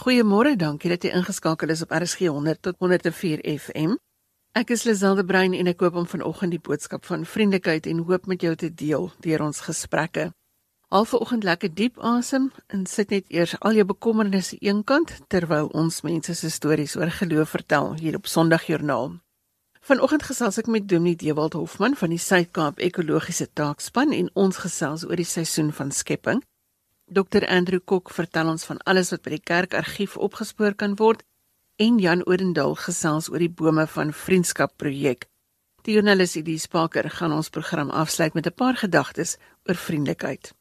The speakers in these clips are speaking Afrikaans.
Goeiemôre, dankie dat jy ingeskakel is op RSG 100 tot 104 FM. Ek is Liselde Brein en ek hoop om vanoggend die boodskap van vriendelikheid en hoop met jou te deel deur ons gesprekke. Al vanoggend lekker diep asem en sit net eers al jou bekommernisse eenkant terwyl ons mense se stories oor geloof vertel hier op Sondagjoernaal. Vanoggend gesels ek met Dominee Dewald Hofman van die Suid-Kaap Ekologiese Taakspan en ons gesels oor die seisoen van skepping. Dr Andrew Kok vertel ons van alles wat by die kerkargief opgespoor kan word en Jan Odendaal gesels oor die bome van vriendskap projek. Die joernalis Edie Spaker gaan ons program afsluit met 'n paar gedagtes oor vriendelikheid.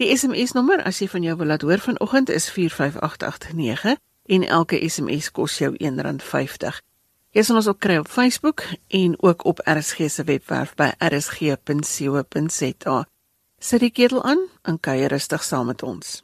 Die SMS nommer as jy van jou wil laat hoor vanoggend is 45889 en elke SMS kos jou R1.50. Jy sal ons ook kry op Facebook en ook op RSG se webwerf by rsg.co.za. Sit die ketel aan en kuier rustig saam met ons.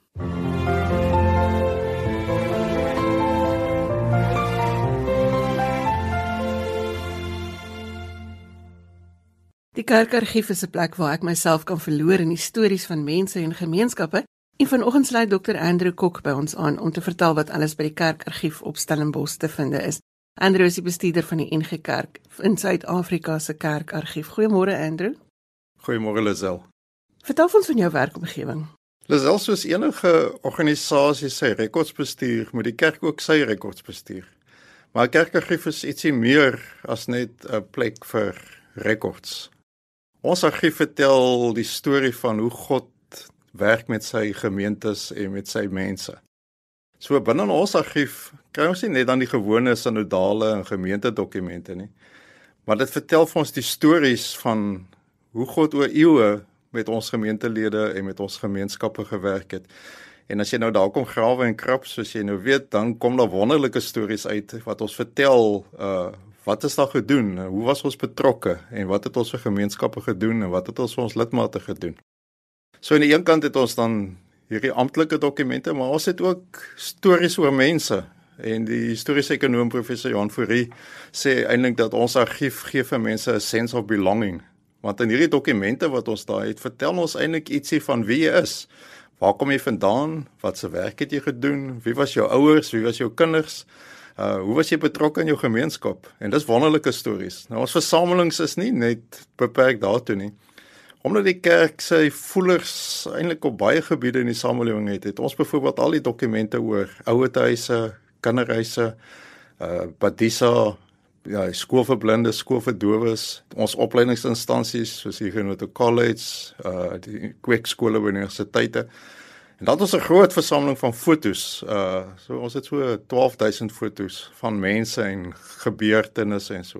Die kerkargief is 'n plek waar ek myself kan verloor in die stories van mense en gemeenskappe. En vanoggend sluit Dr Andrew Kok by ons aan om te vertel wat alles by die kerkargief op Stellenbosch te vind is. Andrew is die bestuurder van die NG Kerk in Suid-Afrika se kerkargief. Goeiemôre Andrew. Goeiemôre Lisel. Vertel ons van jou werkomgewing. Lisel soos enige organisasie sy rekords bestuur, moet die kerk ook sy rekords bestuur. Maar kerkargief is ietsie meer as net 'n plek vir rekords. Ons argief vertel die storie van hoe God werk met sy gemeentes en met sy mense. So binne ons argief kry ons nie net dan die gewone sinodale en gemeentedokumente nie. Maar dit vertel vir ons die stories van hoe God oor eeue met ons gemeentelede en met ons gemeenskappe gewerk het. En as jy nou daar kom grawe en krap soos jy nou weet, dan kom daar wonderlike stories uit wat ons vertel uh wat is daar gedoen? Hoe was ons betrokke en wat het ons vir gemeenskappe gedoen en wat het ons vir ons lidmate gedoen? So aan die een kant het ons dan hierdie amptelike dokumente, maar ons het ook stories oor mense. En die historiese ekonom professor Johan Fourie sê eintlik dat ons argief gee vir mense 'n sense of belonging. Want in hierdie dokumente wat ons daar het, vertel ons eintlik ietsie van wie jy is. Waar kom jy vandaan? Wat se werk het jy gedoen? Wie was jou ouers? Wie was jou kinders? Uh hoe was jy betrokke in jou gemeenskap? En dis wonderlike stories. Nou ons versamelings is nie net beperk daartoe nie. Omdat die kerk sy voelers eintlik op baie gebiede in die samelewing het, het ons byvoorbeeld al die dokumente oor ouerhuise, kinderhuise, uh Padisa, ja, skool vir blindes, skool vir dowes, ons opleidingsinstansies soos die Genote College, uh die kweekskole by universiteite. En dan het ons 'n groot versameling van fotos. Uh so ons het so 12000 fotos van mense en gebeurtenisse en so.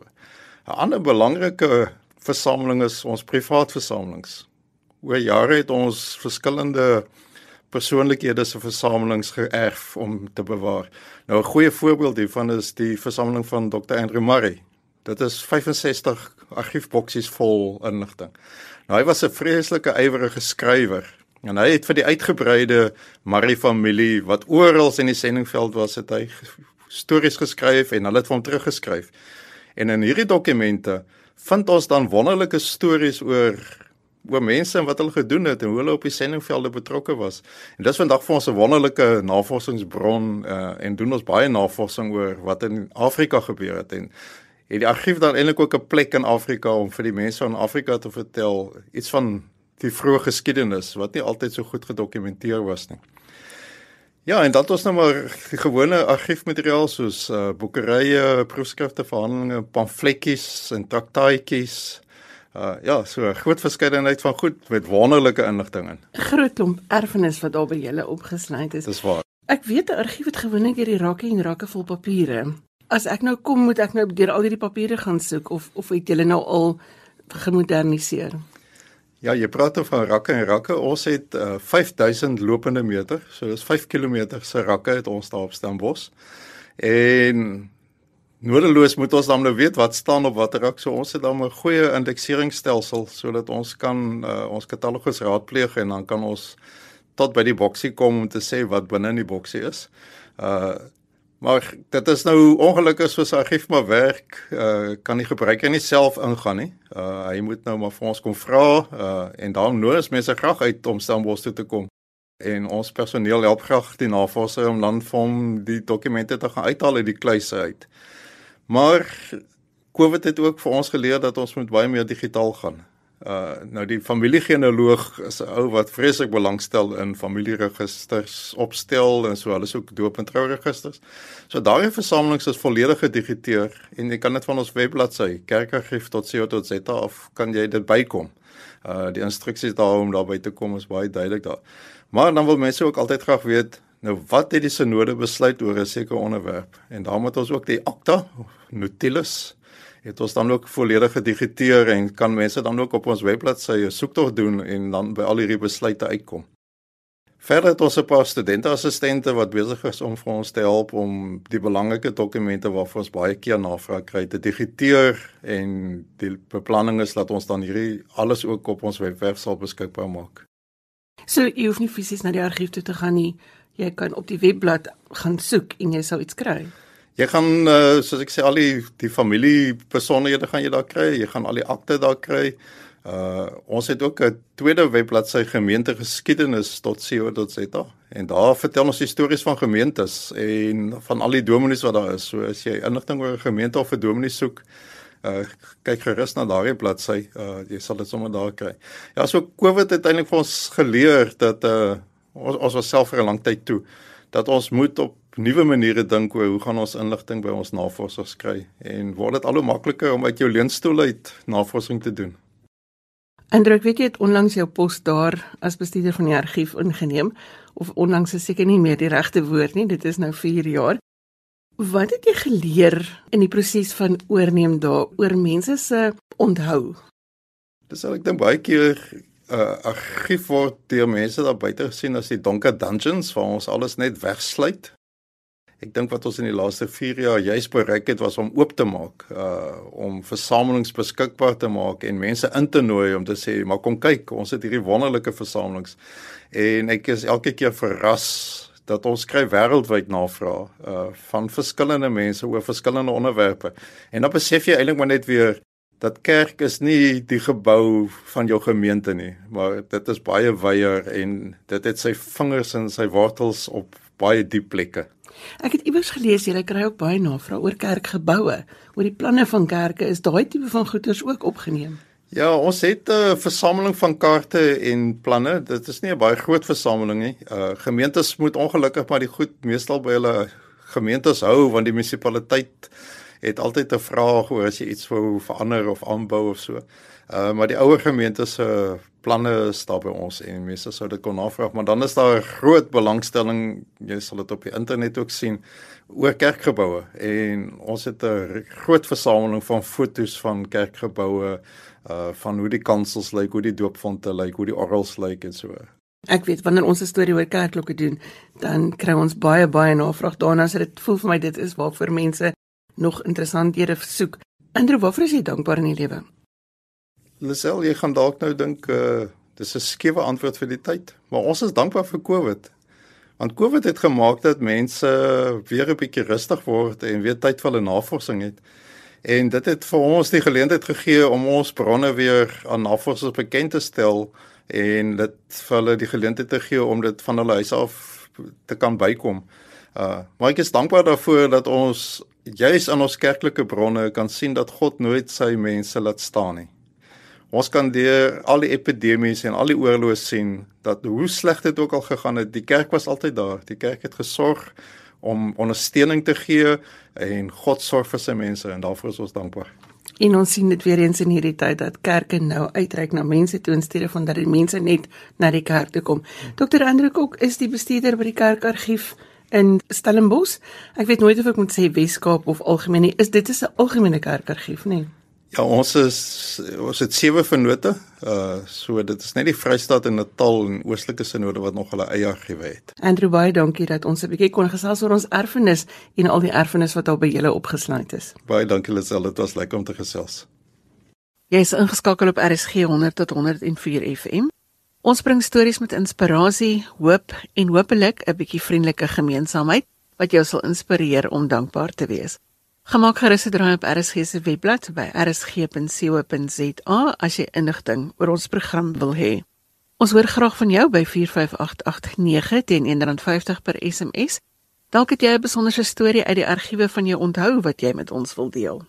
'n Ander belangrike versameling is ons privaat versamelings. Oor jare het ons verskillende persoonlikhede se versamelings geërf om te bewaar. Nou 'n goeie voorbeeld hiervan is die versameling van Dr. Andrew Murray. Dit is 65 argiefboksies vol inligting. Nou hy was 'n vreeslike ywerige skrywer en hy het vir die uitgebreide Murray familie wat oral in die sendingveld was, het hy stories geskryf en hulle het vir hom teruggeskryf. En in hierdie dokumente vind ons dan wonderlike stories oor oor mense en wat hulle gedoen het en hoe hulle op die sendingvelde betrokke was. En dis vandag vir ons 'n wonderlike navorsingsbron uh, en doen ons baie navorsing oor wat in Afrika gebeur het en het die argief dan eintlik ook 'n plek in Afrika om vir die mense in Afrika te vertel iets van die vroeë geskiedenis wat nie altyd so goed gedokumenteer was nie. Ja, en dan het ons nou maar die gewone argiefmateriaal soos uh boekerye, proefskrifte, verhandelinge, pamfletjies en traktaatjies. Uh ja, so groot verskeidenheid van goed met wonderlike inligting in. Groot klomp erfenis wat daar by julle opgesluit is. Dis waar. Ek weet 'n argief het gewoonlik hierdie rakke en rakke vol papiere. As ek nou kom, moet ek nou deur al hierdie papiere gaan soek of of het julle nou al gemoderniseer? Ja, jy praat van rakke en rakke. Ons het uh, 5000 lopende meter. So dis 5 km se rakke het ons daar op Stellenbosch. En nodeloos moet ons dan nou weet wat staan op watter rak. So ons het dan 'n goeie indekseringsstelsel sodat ons kan uh, ons katalogus raadpleeg en dan kan ons tot by die boksie kom om te sê wat binne in die boksie is. Uh Maar dit is nou ongelukkig soos argief maar werk, uh kan die gebruiker nie self ingaan nie. Uh hy moet nou maar vir ons kom vra uh en dan nodig mense graag uit om Stellenbosch toe te kom. En ons personeel help graag die navorser om dan hom die dokumente te gaan uithaal uit die kluise uit. Maar COVID het ook vir ons geleer dat ons moet baie meer digitaal gaan. Uh nou die familiegenealoog is 'n ou wat vreeslik belangstel in familieregisters opstel en so alles ook doop en trouregisters. So daardie versamelings is volledig gedigiteer en jy kan dit van ons webbladsy kerkargief.co.za of kan jy dit bykom. Uh die instruksies daar om daarby te kom is baie duidelik daar. Maar dan wil mense ook altyd graag weet nou wat het die sinode besluit oor 'n sekere onderwerp en daarom het ons ook die akta notulus het ons dan ook volledig gedigiteer en kan mense dan ook op ons webbladsy 'n soektog doen en dan by al hierdie besluite uitkom. Verder het ons 'n paar studente-assistente wat besig is om vir ons te help om die belangrike dokumente waarvoor ons baie keer navraag kry te digiteer en die beplanning is dat ons dan hierdie alles ook op ons webwerf sal beskikbaar maak. So jy hoef nie fisies na die argief toe te gaan nie. Jy kan op die webblad gaan soek en jy sal iets kry. Jy gaan uh, soos ek sê al die die familie besonderhede gaan jy daar kry. Jy gaan al die akte daar kry. Uh ons het ook 'n tweede webbladsy gemeentegeskiedenis.co.za en daar vertel ons stories van gemeentes en van al die dominees wat daar is. So as jy inligting oor 'n gemeente of 'n dominee soek, uh kyk gerus na daardie bladsy. Uh jy sal dit sommer daar kry. Ja, so COVID het eintlik vir ons geleer dat uh ons ons was self vir 'n lang tyd toe dat ons moet op nuwe maniere dink oor hoe gaan ons inligting by ons navorsers kry en word dit al hoe makliker om uit jou leunstoel uit navorsing te doen. Andrew, weet jy het onlangs jou pos daar as bestuurder van die argief ingeneem of onlangs is seker nie meer die regte woord nie, dit is nou 4 jaar. Wat het jy geleer in die proses van oorneem daar oor mense se onthou? Dis al ek dink baie keer uh, argief word deur mense daar buite gesien as die donker dungeons waar ons alles net wegsluit Ek dink wat ons in die laaste 4 jaar juis bereik het was om oop te maak, uh om versamelings beskikbaar te maak en mense in te nooi om te sê, "Maar kom kyk, ons het hierdie wonderlike versamelings." En ek is elke keer verras dat ons kry wêreldwyd navraag uh van verskillende mense oor verskillende onderwerpe. En dan besef jy eintlik maar net weer dat kerk is nie die gebou van jou gemeente nie, maar dit is baie wyeer en dit het sy vingers en sy wortels op baie diep plekke. Ek het iewers gelees jy kry ook baie navrae oor kerkgeboue, oor die planne van kerke is daai tipe van goederes ook opgeneem. Ja, ons het 'n versameling van kaarte en planne. Dit is nie 'n baie groot versameling nie. Uh gemeentes moet ongelukkig maar die goed meestal by hulle gemeentes hou want die munisipaliteit het altyd 'n vraag oor as jy iets wou verander of aanbou of so. Uh maar die ouer gemeente se planne staan by ons en mense sou dit kon navraag, maar dan is daar 'n groot belangstelling, jy sal dit op die internet ook sien oor kerkgeboue en ons het 'n groot versameling van fotos van kerkgeboue uh van hoe die kansels lyk, hoe die doopfonte lyk, hoe die orgels lyk en so. Ek weet wanneer ons 'n storie oor kerkklokke doen, dan kry ons baie baie navraag daarna, so dit voel vir my dit is waarvoor mense nog interessanthede soek. Andrew, waarvoor is jy dankbaar in die lewe? Lisel, jy gaan dalk nou dink uh dis 'n skewe antwoord vir die tyd, maar ons is dankbaar vir COVID. Want COVID het gemaak dat mense weer 'n bietjie rustig word en weer tyd vir hulle navorsing het. En dit het vir ons die geleentheid gegee om ons bronne weer aan navorsers bekend te stel en dit vir hulle die geleentheid te gee om dit van hulle huis af te kan bykom. Uh maar ek is dankbaar daarvoor dat ons juis aan ons kerklike bronne kan sien dat God nooit sy mense laat staan nie. Ons kan deur al die epidemies en al die oorloë sien dat hoe sleg dit ook al gegaan het, die kerk was altyd daar. Die kerk het gesorg om ondersteuning te gee en God sorg vir sy mense en daarvoor is ons dankbaar. En ons sien dit weer eens in hierdie tyd dat kerke nou uitreik na mense toe in steede van dat die mense net na die kerk toe kom. Dr. Andrew Kok is die bestuurder by die kerkargief in Stellenbosch. Ek weet nooit of ek moet sê Weskaap of algemeen nie. Is dit is 'n algemene kerkargief, nie? Ja, ons is ons het sewe vennote. Uh so dit is net die Vrystaat en Natal en Oostelike Sinode wat nog hulle eie argiewe het. Andrew baie dankie dat ons 'n bietjie kon gesels oor ons erfenis en al die erfenis wat al by julle opgesluit is. Baie dankie Lisel, dit was lekker om te gesels. Jy is ingeskakel op RSG 100 tot 104 FM. Ons bring stories met inspirasie, hoop en hopelik 'n bietjie vriendelike gemeenskapheid wat jou sal inspireer om dankbaar te wees. Gemaak gerus 'n draai op RSG se webblad by rsg.co.za as jy inligting oor ons program wil hê. Ons hoor graag van jou by 45889 teen R1.50 per SMS. Dalk het jy 'n besonderse storie uit die argiewe van jou onthou wat jy met ons wil deel.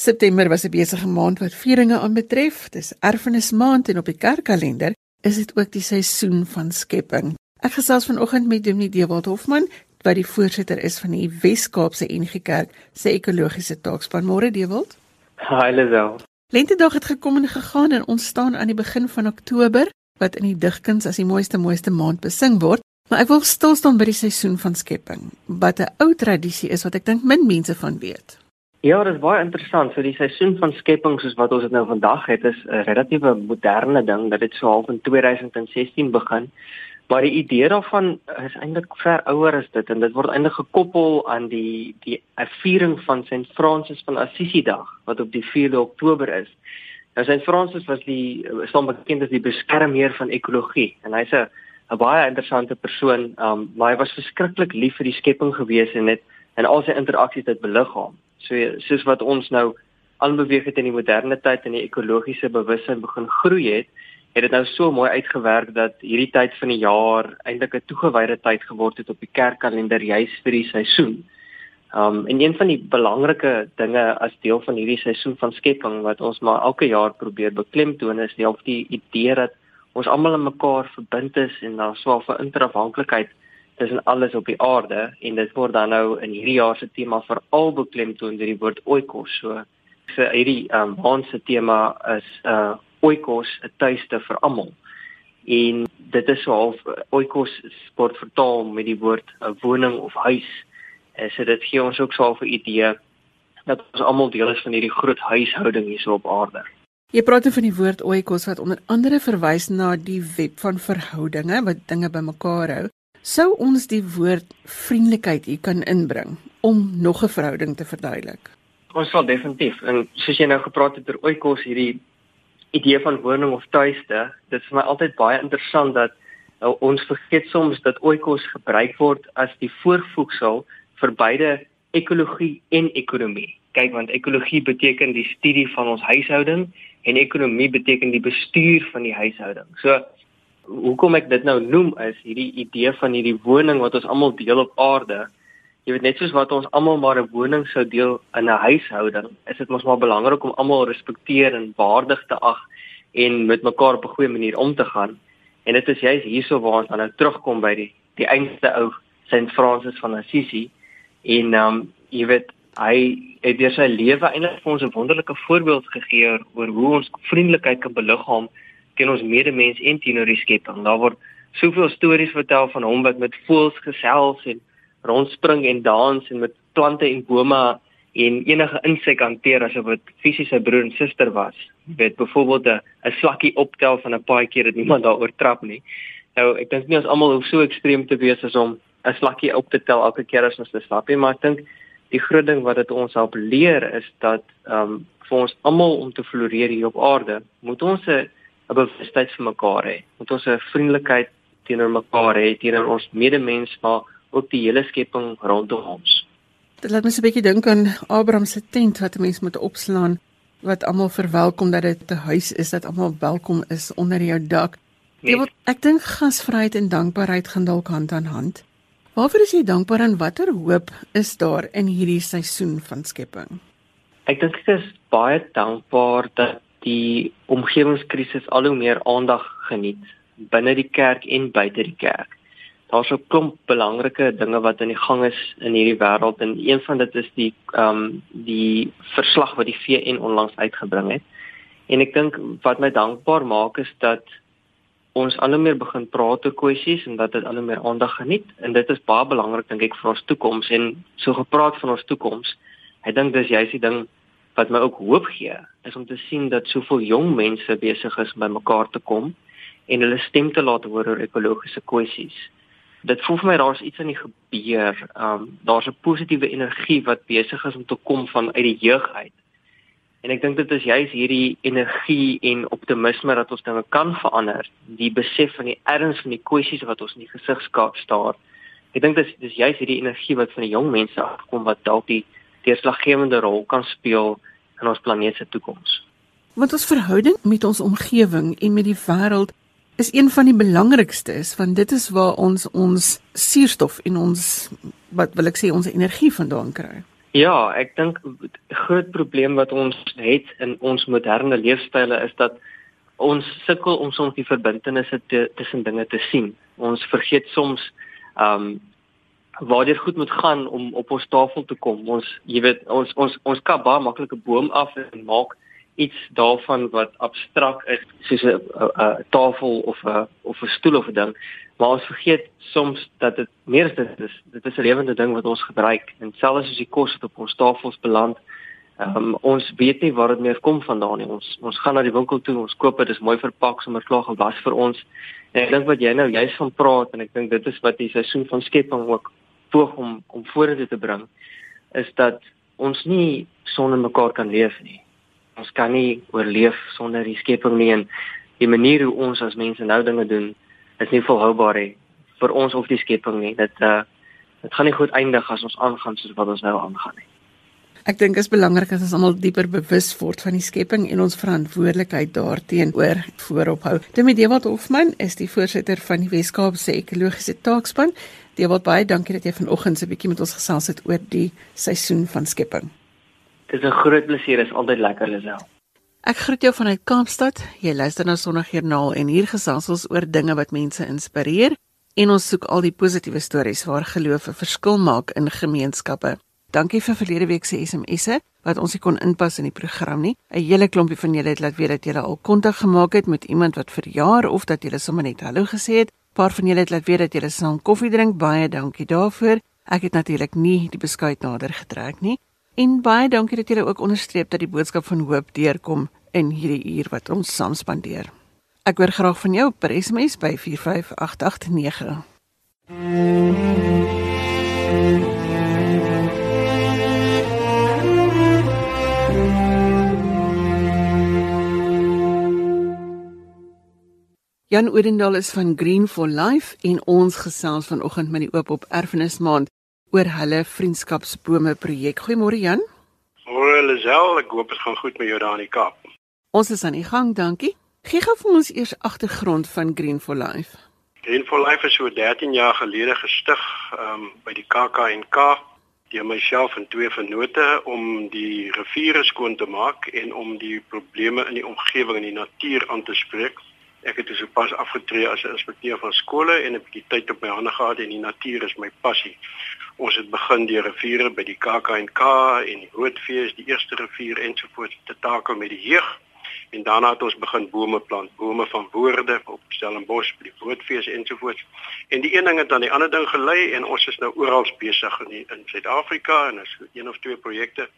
September was 'n besige maand wat vieringe aanbetref. Dis erfenismaand en op die kerkkalender is dit ook die seisoen van skepping. Ek gesels vanoggend met Dominee Dewald Hofman, wat die voorsitter is van die Wes-Kaapse NG Kerk se ekologiese taakspan. Môre Dewald. Hi Lisel. Lentedag het gekom en gegaan en ons staan aan die begin van Oktober wat in die digkuns as die mooiste mooiste maand besing word. Maar ek wil stil staan by die seisoen van skepping, wat 'n ou tradisie is wat ek dink min mense van weet. Ja, dit is baie interessant. So die seisoen van skepping soos wat ons dit nou vandag het, is 'n relatiewe moderne ding dat dit so half in 2016 begin. Maar die idee daarvan is eintlik ver ouer as dit en dit word eintlik gekoppel aan die die viering van St. Francis van Assisi Dag wat op die 4de Oktober is. Nou St. Francis was die staan bekend as die beskermheer van ekologie en hy's 'n 'n baie interessante persoon, um, maar hy was verskriklik lief vir die skepping gewees en het en al sy interaksies dit beliggaam. So soos wat ons nou aanbeweeg het in die moderne tyd en die ekologiese bewussyn begin groei het, het dit nou so mooi uitgewerk dat hierdie tyd van die jaar eintlik 'n toegewyde tyd geword het op die kerkkalender juis vir die seisoen. Um en een van die belangrike dinge as deel van hierdie seisoen van skepping wat ons maar elke jaar probeer beklemtoon is die of die idee dat ons almal aan mekaar verbind is en daar swaar vir interafhanklikheid tussen alles op die aarde en dit word dan nou in hierdie jaar se tema veral beklemtoon deur die woord oikos. So so hierdie um ons se tema is uh oikos 'n tuiste vir almal. En dit is so half oikos word vertaal met die woord 'n woning of huis. En so dit gee ons ook so 'n idee dat ons almal deel is van hierdie groot huishouding hier op aarde. Jy praat van die woord oikos wat onder andere verwys na die web van verhoudinge wat dinge bymekaar hou. Sou ons die woord vriendelikheid hier kan inbring om nog 'n verhouding te verduidelik? Ons sal definitief. En soos jy nou gepraat het oor oikos hierdie idee van woning of tuiste, dit is vir my altyd baie interessant dat uh, ons vergeet soms dat oikos gebruik word as die voorvoegsel vir beide ekologie en ekonomie. Kyk, want ekologie beteken die studie van ons huishouding en ekonomie beteken die bestuur van die huishouding. So hoekom ek dit nou noem is hierdie idee van hierdie woning wat ons almal deel op aarde. Jy weet net soos wat ons almal maar 'n woning sou deel in 'n huishouding, is dit mos maar belangrik om almal respekteer en waardig te ag en met mekaar op 'n goeie manier om te gaan. En dit is juist hierso waar ons dan nou terugkom by die die einste ou St. Francis van Assisi en ehm um, jy weet hy het deur sy lewe eintlik vir ons 'n wonderlike voorbeeld gegee oor hoe ons vriendelikheid kan beliggaam teen ons medemens en teenoor die skepping. Daar word soveel stories vertel van hom wat met voëls gesels en rondspring en dans en met plante en bome en enige insek hanteer asof dit fisies sy broer en suster was. Jy weet byvoorbeeld 'n 'n slakkie optel van 'n paadjie dat niemand daaroor trap nie. Nou ek dink nie ons almal hoef so ekstreem te wees as om 'n slakkie op te tel elke keer as ons stap nie, maar ek dink die groot ding wat dit ons help leer is dat ehm um, vir ons almal om te floreer hier op aarde, moet ons 'n 'n bewustheid vir mekaar hê. Moet ons 'n vriendelikheid teenoor mekaar hê, teenoor ons medemens, maar ook die hele skepping rondom ons. Dit laat my so 'n bietjie dink aan Abraham se tent wat 'n mens moet opslaan wat almal verwelkom dat dit 'n huis is dat almal welkom is onder jou dak. Nee. Wil, ek dink gasvryheid en dankbaarheid gaan dalk hand aan hand. Waarvoor is jy dankbaar en watter hoop is daar in hierdie seisoen van skepping? Ek dink ek is baie dankbaar dat die omgewingskrisis al hoe meer aandag geniet binne die kerk en buite die kerk. Daar's 'n klomp belangrike dinge wat aan die gang is in hierdie wêreld en een van dit is die ehm um, die verslag wat die VN onlangs uitgebring het. En ek dink wat my dankbaar maak is dat ons al hoe meer begin praat oor kwessies en dat dit al hoe meer aandag geniet en dit is baie belangrik dink ek vir ons toekoms en so gepraat van ons toekoms. Ek dink dis juist die ding wat my ook hoop gee is om te sien dat soveel jong mense besig is om by mekaar te kom en hulle stem te laat hoor oor ekologiese kwessies. Dit voel vir my daar's iets aan die gebeur. Um daar's 'n positiewe energie wat besig is om te kom van uit die jeug uit. En ek dink dit is juis hierdie energie en optimisme dat ons dinge kan verander, die besef van die erns van die kwessies wat ons in die gesig staar. Ek dink dis dis juis hierdie energie wat van die jong mense afkom wat dalk die deurslaggewende rol kan speel in ons planeet se toekoms. Want ons verhouding met ons omgewing en met die wêreld is een van die belangrikstes want dit is waar ons ons suurstof en ons wat wil ek sê ons energie vandaan kry. Ja, ek dink groot probleem wat ons het in ons moderne leefstyle is dat ons sukkel om soms die verbintenisse tussen dinge te sien. Ons vergeet soms ehm um, waar dit goed moet gaan om op ons tafel te kom. Ons jy weet ons ons ons kap baie maklik 'n boom af en maak iets daarvan wat abstrakt is soos 'n tafel of 'n of 'n stoel of 'n ding. Maar ons vergeet soms dat dit meer as dit is dit is 'n lewende ding wat ons gebruik. En selfs as die kos wat op ons tafels beland um, ons weet nie waar dit meer kom vandaan nie. Ons ons gaan na die winkel toe ons koop dit is mooi verpak sommer klaar gewas vir ons. En ek dink wat jy nou juist van praat en ek dink dit is wat die seisoen van skepping ook poog om om vorentoe te bring is dat ons nie sonder mekaar kan leef nie ons kan nie oorleef sonder die skepping nie en die manier hoe ons as mense nou dinge doen is nie volhoubaar nie vir ons of die skepping nie dit uh dit gaan nie goed eindig as ons aangaan soos wat ons nou aangaan nie Ek dink dit is belangrik dat ons almal dieper bewus word van die skepping en ons verantwoordelikheid daarteenoor voorop hou. Dit Dewald Hofman is die voorsitter van die Wes-Kaapse Ekologiese Taakspan. Dewald, baie dankie dat jy vanoggend so 'n bietjie met ons gesels het oor die seisoen van skepping. Dis 'n groot plesier, is altyd lekker Lisel. Ek groet jou vanuit Kaapstad. Jy luister na Sondagjoernaal en hier gesels ons oor dinge wat mense inspireer en ons soek al die positiewe stories waar geloof 'n verskil maak in gemeenskappe. Dankie vir verlede week se SMS'e wat ons nie kon inpas in die program nie. 'n Hele klompie van julle het laat weet dat julle al kontak gemaak het met iemand wat verjaar of dat julle sommer net hallo gesê het. Paar van julle het laat weet dat julle saam koffie drink. Baie dankie daarvoor. Ek het natuurlik nie die beskuit nader getrek nie. En baie dankie dat julle ook onderstreep dat die boodskap van hoop deurkom in hierdie uur wat ons saam spandeer. Ek hoor graag van jou per SMS by 45889. Jan Oudendal is van Green for Life en ons gesels vanoggend met die oop op erfenismaand oor hulle vriendskapsbome projek. Goeiemôre Jan. Môre Lisel, ek hoop dit gaan goed met jou daar in die Kaap. Ons is aan die gang, dankie. Gee gou vir ons eers agtergrond van Green for Life. Green for Life is so 13 jaar gelede gestig um, by die KAKNK deur myself en twee vennote om die riviere skoon te maak en om die probleme in die omgewing en die natuur aan te spreek. Ek het dus pas afgetree as 'n inspekteur van skole en 'n bietjie tyd op my hande gehad en die natuur is my passie. Ons het begin deur riviere by die KAKNK en die Roodfees, die eerste rivier ensovoorts te takel met die jeug. En daarna het ons begin bome plant, bome van woorde op Stellenbosch by die Roodfees ensovoorts. En die een ding het aan die ander ding gelei en ons is nou oral besig in in Suid-Afrika en is een of twee projekte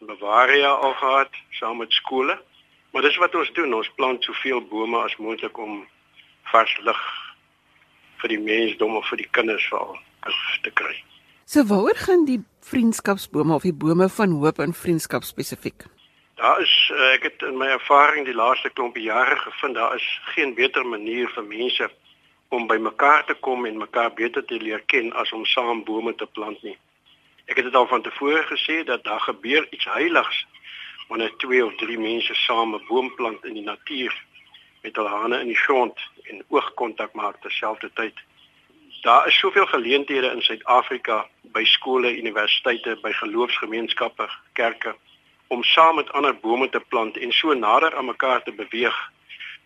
in Bavaria al gehad saam met skole. Maar dis wat ons doen, ons plant soveel bome as moontlik om vars lig vir die mensdom of vir die kinders veral te kry. So waaroor gaan die vriendskapsbome of die bome van hoop en vriendskap spesifiek? Daar is eh, ek het in my ervaring die laaste klompie jare gevind daar is geen beter manier vir mense om by mekaar te kom en mekaar beter te leer ken as om saam bome te plant nie. Ek het dit al van tevore gesê dat daar gebeur iets heiligs wanneer twee of drie mense saam 'n boom plant in die natuur met hulle hande in die grond en oogkontak maak terselfdertyd. Daar is soveel geleenthede in Suid-Afrika by skole, universiteite, by geloofsgemeenskappe, kerke om saam met ander bome te plant en so nader aan mekaar te beweeg.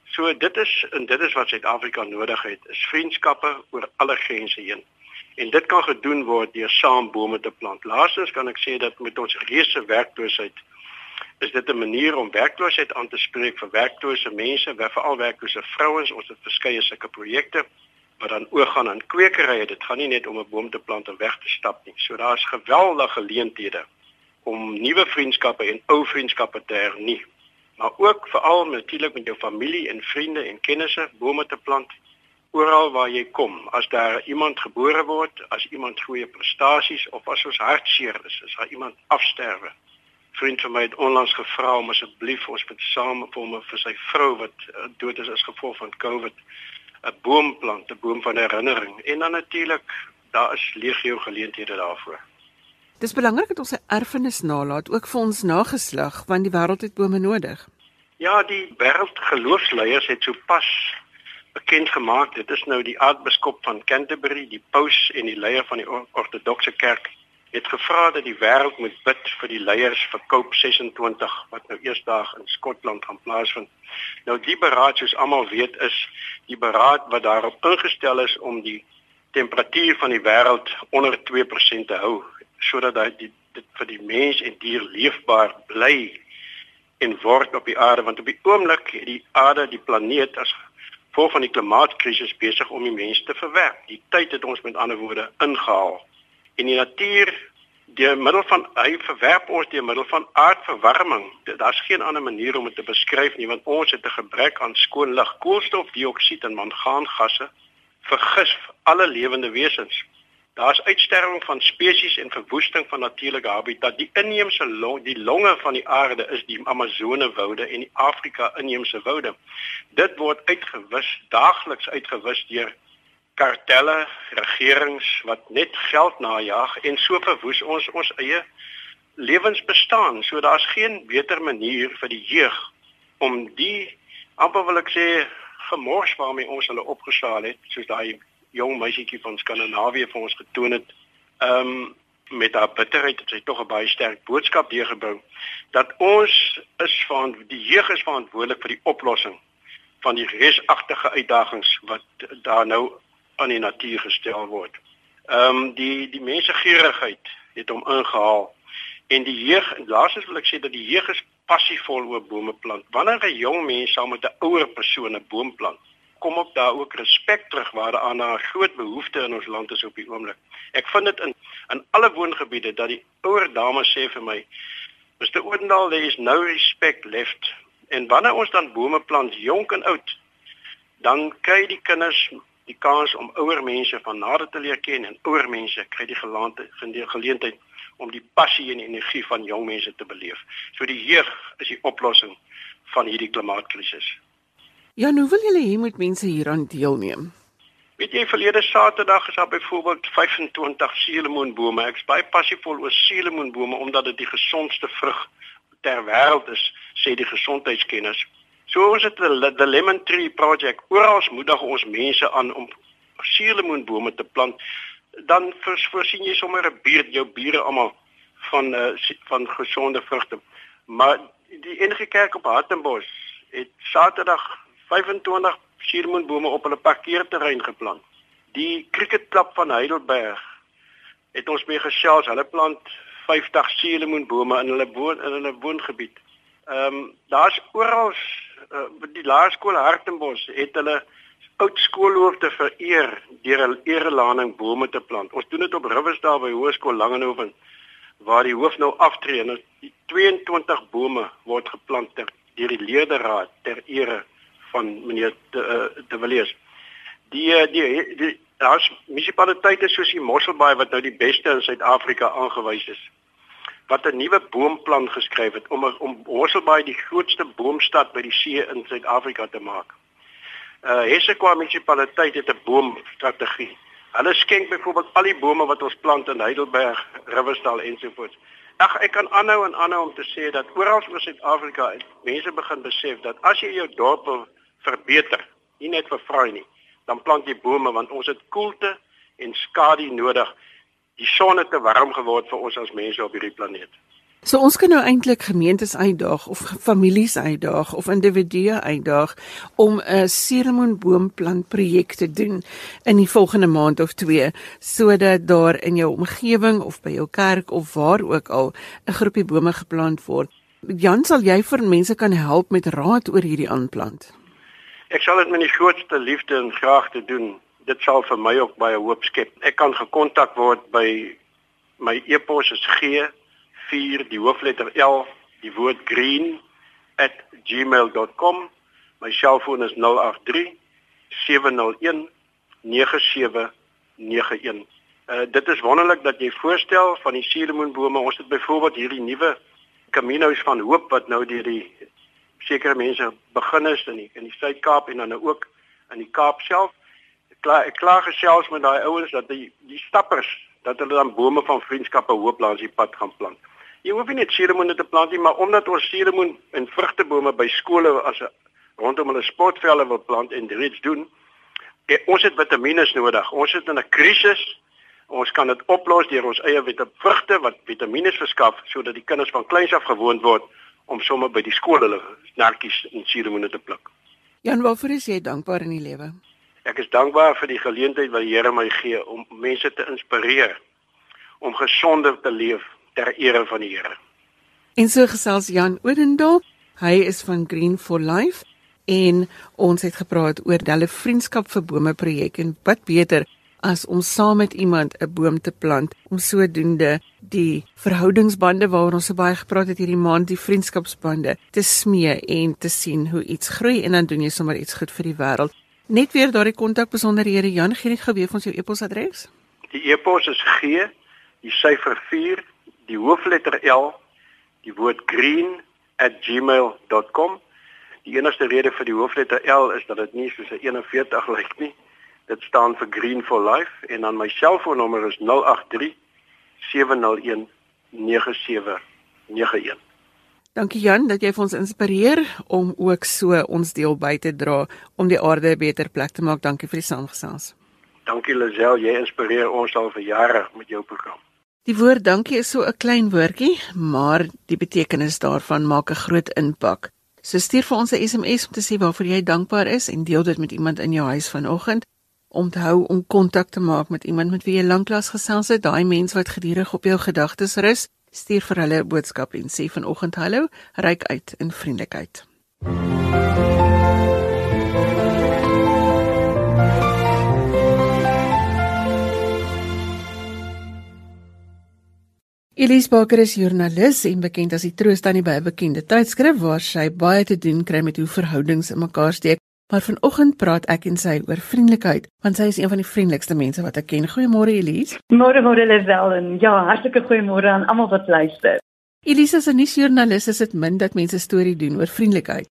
So dit is en dit is wat Suid-Afrika nodig het, is vriendskappe oor alle grense heen. En dit kan gedoen word deur saam bome te plant. Laastens kan ek sê dat met ons reuse werkloosheid is dit 'n manier om werkloosheid aan te spreek vir werklose mense, veral werklose vrouens. Ons het verskeie sulke projekte wat dan oog gaan aan kwekerye. Dit gaan nie net om 'n boom te plant en weg te stap nie. So daar's geweldige geleenthede om nuwe vriendskappe en ou vriendskappe te hernie. Maar ook veral natuurlik met jou familie en vriende en kennisse bome te plant oral waar jy kom. As daar iemand gebore word, as iemand goeie prestasies of as ons hartseer is, as daar iemand afsterwe. Vriend van my het onlangs gevra om asseblief ons met same vir hom vir sy vrou wat eh, dood is as gevolg van COVID 'n boom plant, 'n boom van herinnering en dan natuurlik daar is legio geleenthede daarvoor. Dis belangrik dat ons 'n erfenis nalat ook vir ons nageslag want die wêreld het bome nodig. Ja, die wêreldgeloofsleiers het sopas bekend gemaak dit is nou die aartsbiskop van Canterbury, die paus en die leier van die ortodokse kerk het gevra dat die wêreld moet bid vir die leiers vir COP26 wat nou eersdag in Skotland gaan plaasvind. Nou die beraad soos almal weet is die beraad wat daarop ingestel is om die temperatuur van die wêreld onder 2% te hou sodat dit dit vir die mens en dier leefbaar bly en word op die aarde want op die oomblik die aarde die planeet as gevolg van die klimaatkrisis besig om die mens te verwerp. Die tyd het ons met ander woorde ingehaal. En die natuur deur middel van hy verwerp ons deur middel van aardverwarming. Daar's geen ander manier om dit te beskryf nie want ons het 'n gebrek aan skoon lug, koolstofdioksied en mangaangasse vergis alle lewende wesens. Daar's uitsterwing van spesies en verwoesting van natuurlike habitat. Die inheemse long, die longe van die aarde is die Amazone woude en die Afrika inheemse woude. Dit word uitgewis, daagliks uitgewis deur kartelle, regerings wat net geld najag en so verwoes ons ons eie lewensbestaan. So daar's geen beter manier vir die jeug om die amper wil ek sê gemors waarmee ons hulle opgesaal het, soos daai jong meisietjie van Skandinawië vir ons getoon het. Ehm um, met haar bitterheid het sy tog 'n baie sterk boodskap deurgebring dat ons is van die jeug is verantwoordelik vir die oplossing van die resagtige uitdagings wat daar nou aan die natuur gestel word. Ehm um, die die mense gierigheid het hom ingehaal en die jeug laasens wil ek sê dat die jeug is passievol oor bome plant. Wanneer 'n jong mens saam met 'n ouer persoon 'n boom plant, kom op daar ook respek terug waar daar 'n groot behoefte in ons land is op die oomblik. Ek vind dit in in alle woongebiede dat die ouer dames sê vir my Mr. Oudendal there is no respect left. En wanneer ons dan bome plant, jonk en oud, dan kry die kinders die kans om ouer mense van nader te leer ken en ouer mense kry die geleentheid om die passie en energie van jong mense te beleef. So die jeug is die oplossing van hierdie klimaatkrisis. Ja, nou wil julle hê moet mense hieraan deelneem. Weet jy verlede Saterdag is daar byvoorbeeld 25 suurlemoenbome. Ek's baie passievol oor suurlemoenbome omdat dit die gesondste vrug ter wêreld is, sê die gesondheidskenners. So ons het die Lemon Tree Project. Oral moedig ons mense aan om suurlemoenbome te plant. Dan voorsien jy sommer 'n buurt, jou bure almal van uh, van gesonde vrugte. Maar die enige kerk op Hartenbos het Saterdag 25 suurlemoenbome op hulle parkeerterrein geplant. Die cricketklub van Heidelberg het ons mee gesels. Hulle plant 50 suurlemoenbome in hulle woon in hulle woongebied. Ehm um, daar's oral uh, die laerskool Hartenbos het hulle oud skoolhoofde vereer deur 'n erelading bome te plant. Ons doen dit op Riversdal by Hoërskool Langehoven waar die hoof nou aftree en die 22 bome word geplant ter deur die leerderaad ter ere van meneer de, uh, de Villiers. Die eh, die die daar's munisipaliteite soos die Mosselbaai wat nou die beste in Suid-Afrika aangewys is wat 'n nuwe boomplan geskryf het om om Horselbaai die grootste boomstad by die see in Suid-Afrika te maak. Uh Hessequa munisipaliteit het 'n boomstrategie. Hulle skenk byvoorbeeld al die bome wat ons plant in Heidelberg, Riversdal ensovoorts. Ag ek kan aanhou en aanhou om te sê dat oral oor Suid-Afrika mense begin besef dat as jy jou dorp wil verbeter, nie net vir vrou nie, dan plant jy bome want ons het koelte en skadu nodig die son het te warm geword vir ons as mense op hierdie planeet. So ons kan nou eintlik gemeentes uitdaag of families uitdaag of individue uitdaag om 'n suurlemoenboomplant projek te doen in die volgende maand of 2 sodat daar in jou omgewing of by jou kerk of waar ook al 'n groepie bome geplant word. Jan, sal jy vir mense kan help met raad oor hierdie aanplant? Ek sal dit met die grootste liefde en graagte doen dit sal vir my ook baie hoop skep. Ek kan gekontak word by my e-pos is g4 die hoofletter L die woord green @gmail.com. My selfoon is 083 701 9791. Uh, dit is wonderlik dat jy voorstel van die suurlemoenbome. Ons het byvoorbeeld hierdie nuwe Caminos van Hoop wat nou deur die sekere mense begin is in die in die Suid-Kaap en dan nou ook in die Kaap self klaar klaar gesels met daai ouens dat die die stappers dat hulle dan bome van vriendskappe hoop langs die pad gaan plant. Jy hoef nie net suurlemoene te plant nie, maar omdat ons suurlemoen en vrugtebome by skole as 'n rondom hulle sportvelde wil plant en reeds doen, eh, ons het vitamiene nodig. Ons sit in 'n krisis. Ons kan dit oplos deur ons eie vrugte wat vitamiene verskaf sodat die kinders van kleins af gewoond word om sommer by die skool hulle nartjies en suurlemoene te pluk. Jan, waarvoor is jy dankbaar in die lewe? Ek is dankbaar vir die geleentheid wat die Here my gee om mense te inspireer om gesonder te leef ter ere van die Here. En so gesels Jan Odendaal. Hy is van Green for Life en ons het gepraat oor hulle vriendskap vir bome projek en wat beter as om saam met iemand 'n boom te plant om sodoende die verhoudingsbande waaroor ons so baie gepraat het hierdie maand die vriendskapsbande te smee en te sien hoe iets groei en dan doen jy sommer iets goed vir die wêreld. Net weer daardie kontak besonderhede Jan gee net gou weer ons jou e-posadres. Die e-pos is G, die syfer 4, die hoofletter L, die woord green@gmail.com. Die enigste rede vir die hoofletter L is dat dit nie soos 'n 41 lyk nie. Dit staan vir Green for Life en dan my selfoonnommer is 083 701 9791. Dankie Jan dat jy vir ons inspireer om ook so ons deel by te dra om die aarde 'n beter plek te maak. Dankie vir die saamgesels. Dankie Lisel, jy inspireer ons al vir jare met jou program. Die woord dankie is so 'n klein woordjie, maar die betekenis daarvan maak 'n groot impak. So stuur vir ons 'n SMS om te sê waarvoor jy dankbaar is en deel dit met iemand in jou huis vanoggend. Onthou om kontak te maak met iemand met wie jy lanklaas gesels het, daai mens wat gedurig op jou gedagtes rus stuur vir hulle 'n boodskap en sê vanoggend hallo, ryk uit in vriendelikheid. Elise Baker is joernalis en bekend as die troos tannie by 'n bekende tydskrif waar sy baie te doen kry met hoe verhoudings in mekaar steek. Maar vanoggend praat ek en sy oor vriendelikheid, want sy is een van die vriendelikste mense wat ek ken. Goeiemôre Elise. Môre môre Lisel en ja, hartlike goeiemôre aan almal wat luister. Elise is 'n nuusjoernalis, is dit min dat mense storie doen oor vriendelikheid.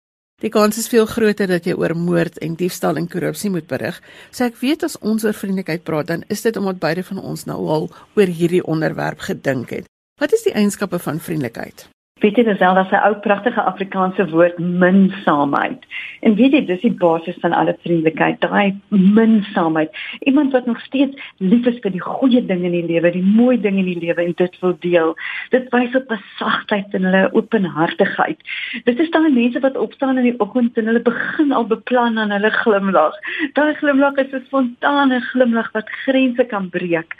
Die kans is veel groter dat jy oor moord en diefstal en korrupsie moet berig. So ek weet as ons oor vriendelikheid praat, dan is dit omdat beide van ons nou al oor hierdie onderwerp gedink het. Wat is die eienskappe van vriendelikheid? Weet jy al dat 'n ou pragtige Afrikaanse woord minsaamheid. En weet jy dis die basis van alle vriendelikheid, daai minsaamheid. Iemand wat nog steeds lief is vir die goeie dinge in die lewe, die mooi dinge in die lewe en dit wil deel. Dit wys op 'n sagtheid en hulle openhartigheid. Dit is daai mense wat opstaan in die oggend en hulle begin al beplan aan hulle glimlag. Daai glimlag is 'n spontane glimlag wat grense kan breek.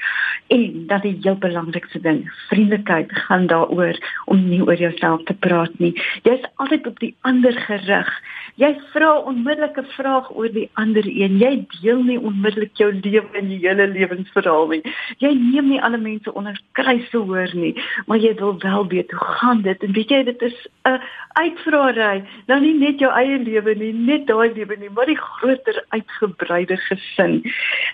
En dat die heel belangrikste ding, vriendelikheid gaan daaroor om nie oor jouself te praat nie. Jy's altyd op die ander gerig. Jy vra onmiddellik 'n vraag oor die ander een. Jy deel nie onmiddellik jou lewe en jou hele lewensverhaal nie. Jy neem nie alle mense onder kruise hoor nie, maar jy wil wel weet hoe gaan dit? En weet jy dit is 'n uitvraai. Nou nie net jou eie lewe nie, net daai lewe nie, maar die groter uitgebreide gesin.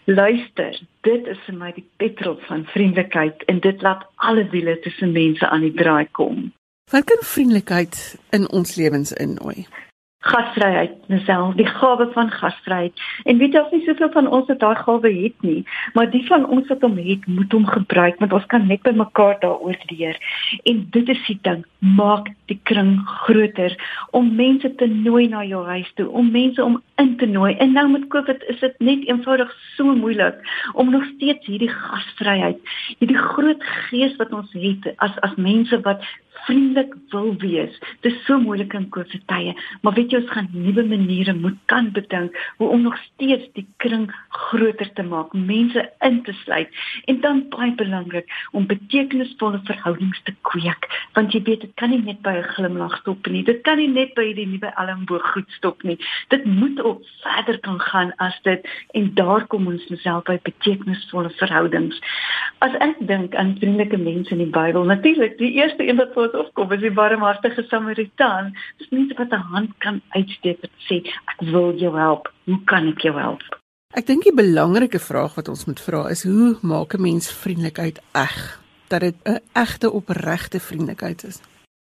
Luister, dit is vir my die petrol van vriendelikheid en dit laat alle wiele tussen mense aan die draai kom. Wat kan vriendelikheid in ons lewens innooi? gasvryheid myself die gawe van gasvryheid. En weet jy of nie soveel van ons wat daai gawe het nie maar die van ons wat hom het moet hom gebruik want ons kan net by mekaar daaroor leer. En dit is die ding maak die kring groter om mense te nooi na jou huis toe om mense om in te nooi. En nou met covid is dit net eenvoudig so moeilik om nog steeds hierdie gasvryheid hierdie groot gees wat ons het as as mense wat vriendelik wil wees. Dit is so moeilik in COVID tye, maar weet jy ons gaan nuwe maniere moet kan bedink hoe om nog steeds die kring groter te maak, mense in te sluit en dan baie belangrik om betekenisvolle verhoudings te kweek, want jy weet dit kan nie net by 'n glimlag stop nie. Dit kan nie net by die nuwe elmboog goed stop nie. Dit moet op verder kan gaan as dit en daar kom ons myself by betekenisvolle verhoudings. As ek dink aan vriendelike mense in die Bybel, natuurlik die eerste een wat ons opkom is die barmhartige Samaritaan. Dis mense wat 'n hand kan uitsteek en sê ek wil jou help. Hoe kan ek jou help? Ek dink die belangrike vraag wat ons moet vra is hoe maak 'n mens vriendelikheid eg? Dat dit 'n egte opregte vriendelikheid is.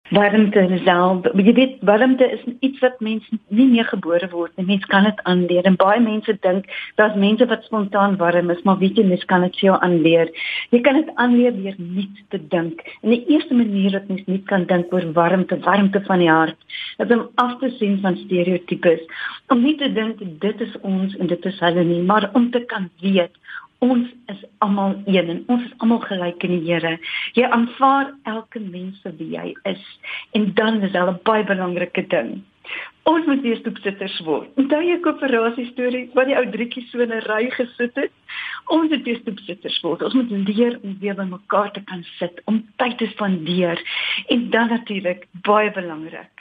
Warmte is al, jy weet, warmte is iets wat mense nie meer gebore word nie. Mens kan dit aanleer. En baie mense dink daar's mense wat spontaan warm is, maar weet jy, mens kan dit vir jou aanleer. Jy kan dit aanleer deur nie te dink. En die eerste manier wat mens nie kan dink oor warmte, warmte van die hart, is om af te sien van stereotypes. Om nie te dink dit is ons en dit is hulle nie, maar om te kan weet Ons is almal een en ons is almal gelyk in die Here. Jy aanvaar elke mens vir wie hy is. En dan is 'n baie belangrike ding. Ons moet weer stoepsitters word. Onthou jy koöperasie storie waar die ou drietjie so in 'n ry gesit het? Ons moet weer stoepsitters word. Ons moet leer om weer by mekaar te kan sit, om tyd te spandeer. En dan natuurlik baie belangrik.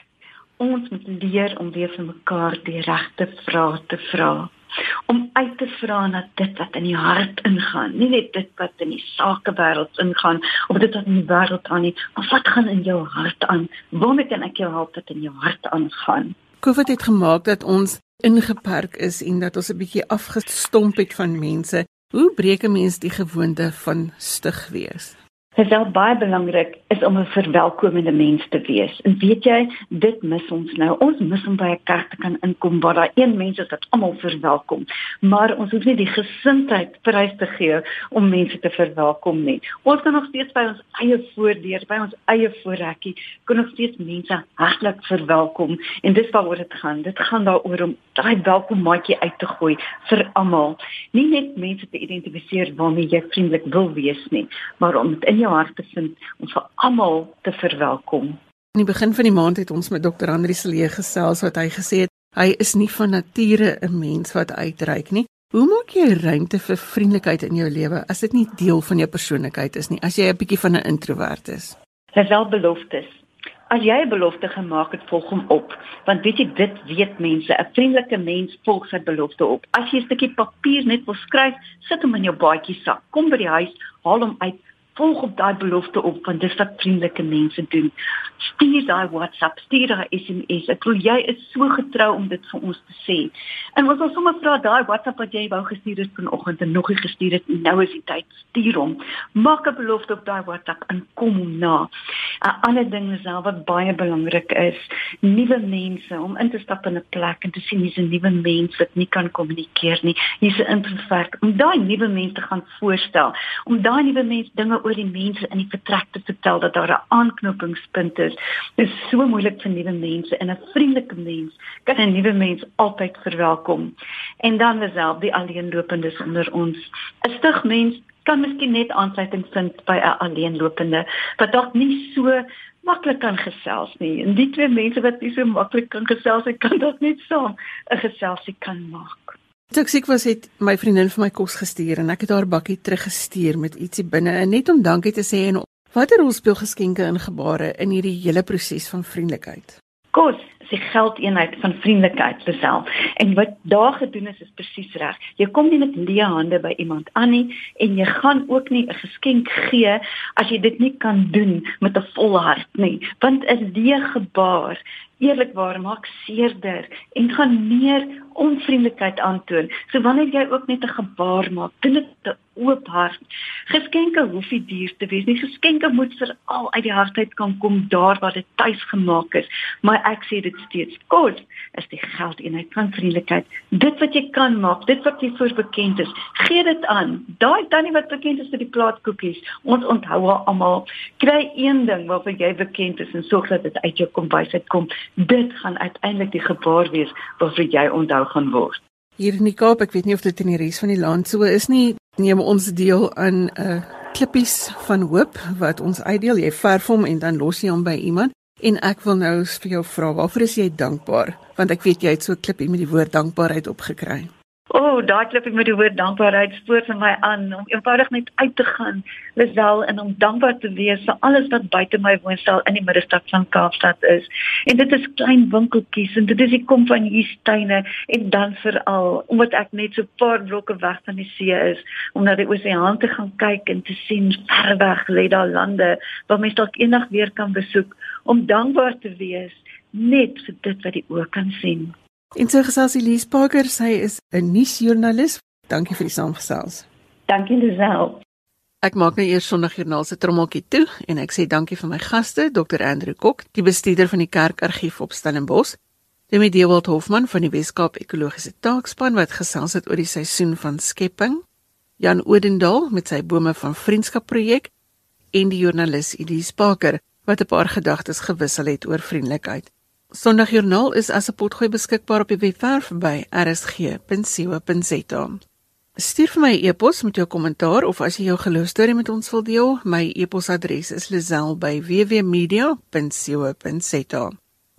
Ons moet leer om weer vir mekaar die regte vrae te vra om uit te vra na dit wat in die hart ingaan, nie net dit wat in die sakewêreld ingaan of dit wat in die wêreld aan nie, maar wat gaan in jou hart aan? Waarmee kan ek jou help dat in jou hart aangaan? COVID het gemaak dat ons ingeperk is en dat ons 'n bietjie afgestomp het van mense. Hoe breek 'n mens die gewoonte van stug wees? Dit is baie belangrik is om 'n verwelkomende mens te wees. En weet jy, dit mis ons nou. Ons mis om by 'n kerk te kan inkom waar daar een mens is wat almal verwelkom. Maar ons hoef nie die gesindheid prys te gee om mense te verwelkom nie. Ons kan nog steeds by ons eie voordeur, by ons eie voorrekkie, kan nog steeds mense hartlik verwelkom. En dis waaroor dit gaan. Dit gaan daaroor om daai welkommaatjie uit te gooi vir almal. Nie net mense te identifiseer waarmee jy vriendelik wil wees nie, maar om dit in jou hart te vind om vir almal te verwelkom. In die begin van die maand het ons met Dr. Andri Selee gesels wat hy gesê het hy is nie van nature 'n mens wat uitreik nie. Hoe maak jy ruimte vir vriendelikheid in jou lewe as dit nie deel van jou persoonlikheid is nie? As jy 'n bietjie van 'n introwert is. Dis wel beloftes. As jy 'n belofte gemaak het, volg hom op, want weet jy dit weet mense, 'n vriendelike mens volg sy belofte op. As jy 'n stukkie papier net wil skryf, sit hom in jou baadjie sak. Kom by die huis, haal hom uit, volg op daai belofte op want dis wat vriendelike mense doen. Stuur daai WhatsApp, stuur daai SMS. Ek glo jy is so getrou om dit vir ons te sê. En ons wil sommer vra daai WhatsApp wat jy wou gestuur het vanoggend en nog nie gestuur het nie. Nou is die tyd. Stuur hom. Maak 'n belofte op daai WhatsApp en kom na. 'n Ander ding is al wat baie belangrik is, nuwe mense om in te stap in 'n plek en te sien hier's 'n nuwe mens wat nie kan kommunikeer nie. Hier's 'n introvert. Om daai nuwe mense te gaan voorstel, om daai nuwe mense dinge oor die mense in die vertrek te vertel dat daar 'n aanknopingspunt is. Dit is so moeilik vir nuwe mense en 'n vriendelike mens kan 'n nuwe mens altyd verwelkom. En dan self die alleenlopendes onder ons. 'n Stig mens kan miskien net aansluiting vind by 'n alleenlopende wat dalk nie so maklik kan gesels nie. En die twee mense wat nie so maklik kan gesels nie, kan dalk net saam 'n geselsie kan maak. Toe ek siek was het my vriendin vir my kos gestuur en ek het haar bakkie teruggestuur met ietsie binne en net om dankie te sê en watter rol speel geskenke in gebare in hierdie hele proses van vriendelikheid. Kos is die geldeenheid van vriendelikheid self. En wat daar gedoen is is presies reg. Jy kom nie met leë hande by iemand aan nie en jy gaan ook nie 'n geskenk gee as jy dit nie kan doen met 'n volle hart nie. Want 'n leë gebaar eerlikwaar maak seerder en gaan meer onvriendelikheid aantoon. So wanneer jy ook net 'n gebaar maak, doen dit oop hart. Geskenke hoef nie duur te wees nie. Geskenke moet veral uit die hart uit kan kom daar waar dit tuis gemaak is. Maar ek sê dit steeds, kos is die geldeenheid van vriendelikheid. Dit wat jy kan maak, dit wat jy voor bekend is, gee dit aan. Daai tannie wat bekend is vir die plaatkoekies, ons onthou haar almal. Kry een ding waarvoor jy bekend is en sorg dat dit uit jou kombuis uitkom. Dit gaan uiteindelik die gebaar wees waarvoor jy onthou gaan word. Hier in die Kaap, ek weet nie of dit in die res van die land so is nie, neem ons deel aan 'n uh, klippies van hoop wat ons uitdeel. Jy verf hom en dan los jy hom by iemand. En ek wil nou vir jou vra, waarvoor is jy dankbaar? Want ek weet jy het so 'n klippie met die woord dankbaarheid opgekry. O, oh, daai klip ek met die woord dankbaarheid spoor vir my aan om eenvoudig net uit te gaan, Lisel en om dankbaar te wees vir alles wat buite my woonstel in die middestad van Kaapstad is. En dit is klein winkeltjies en dit is die kom van hierdie tuine en dan veral omdat ek net so paar blokke weg van die see is om na die oseaan te gaan kyk en te sien ver weg lê daar lande waar mens dalk eendag weer kan besoek om dankbaar te wees net vir dit wat die oë kan sien. En so gesels Elise Parker, sy is 'n nuusjoernalis. Dankie vir die saamgesels. Dankie Lisel. Ek maak nou eers Sondagjoernaal se trommeltjie toe en ek sê dankie vir my gaste, Dr. Andrew Kok, die bestuurder van die Kerkargief op Stellenbosch, Demi Dewald Hofman van die Weskaap Ekologiese Taakspan wat gesels het oor die seisoen van skepping, Jan Odendaal met sy bome van vriendskap projek en die joernalis Elise Parker wat 'n paar gedagtes gewissel het oor vriendelikheid. Sondagjoernaal is as 'n potgooi beskikbaar op die webwerf by rsg.co.za. Stuur vir my 'n e e-pos met jou kommentaar of as jy jou geloostorie met ons wil deel, my e-posadres is lazel@wwmedia.co.za.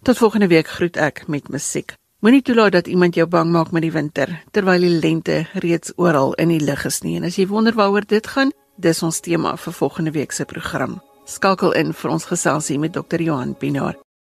Tot volgende week groet ek met musiek. Moenie toelaat dat iemand jou bang maak met die winter terwyl die lente reeds oral in die lug is nie. En as jy wonder waaroor dit gaan, dis ons tema vir volgende week se program. Skakel in vir ons geselsie met Dr. Johan Pinaar.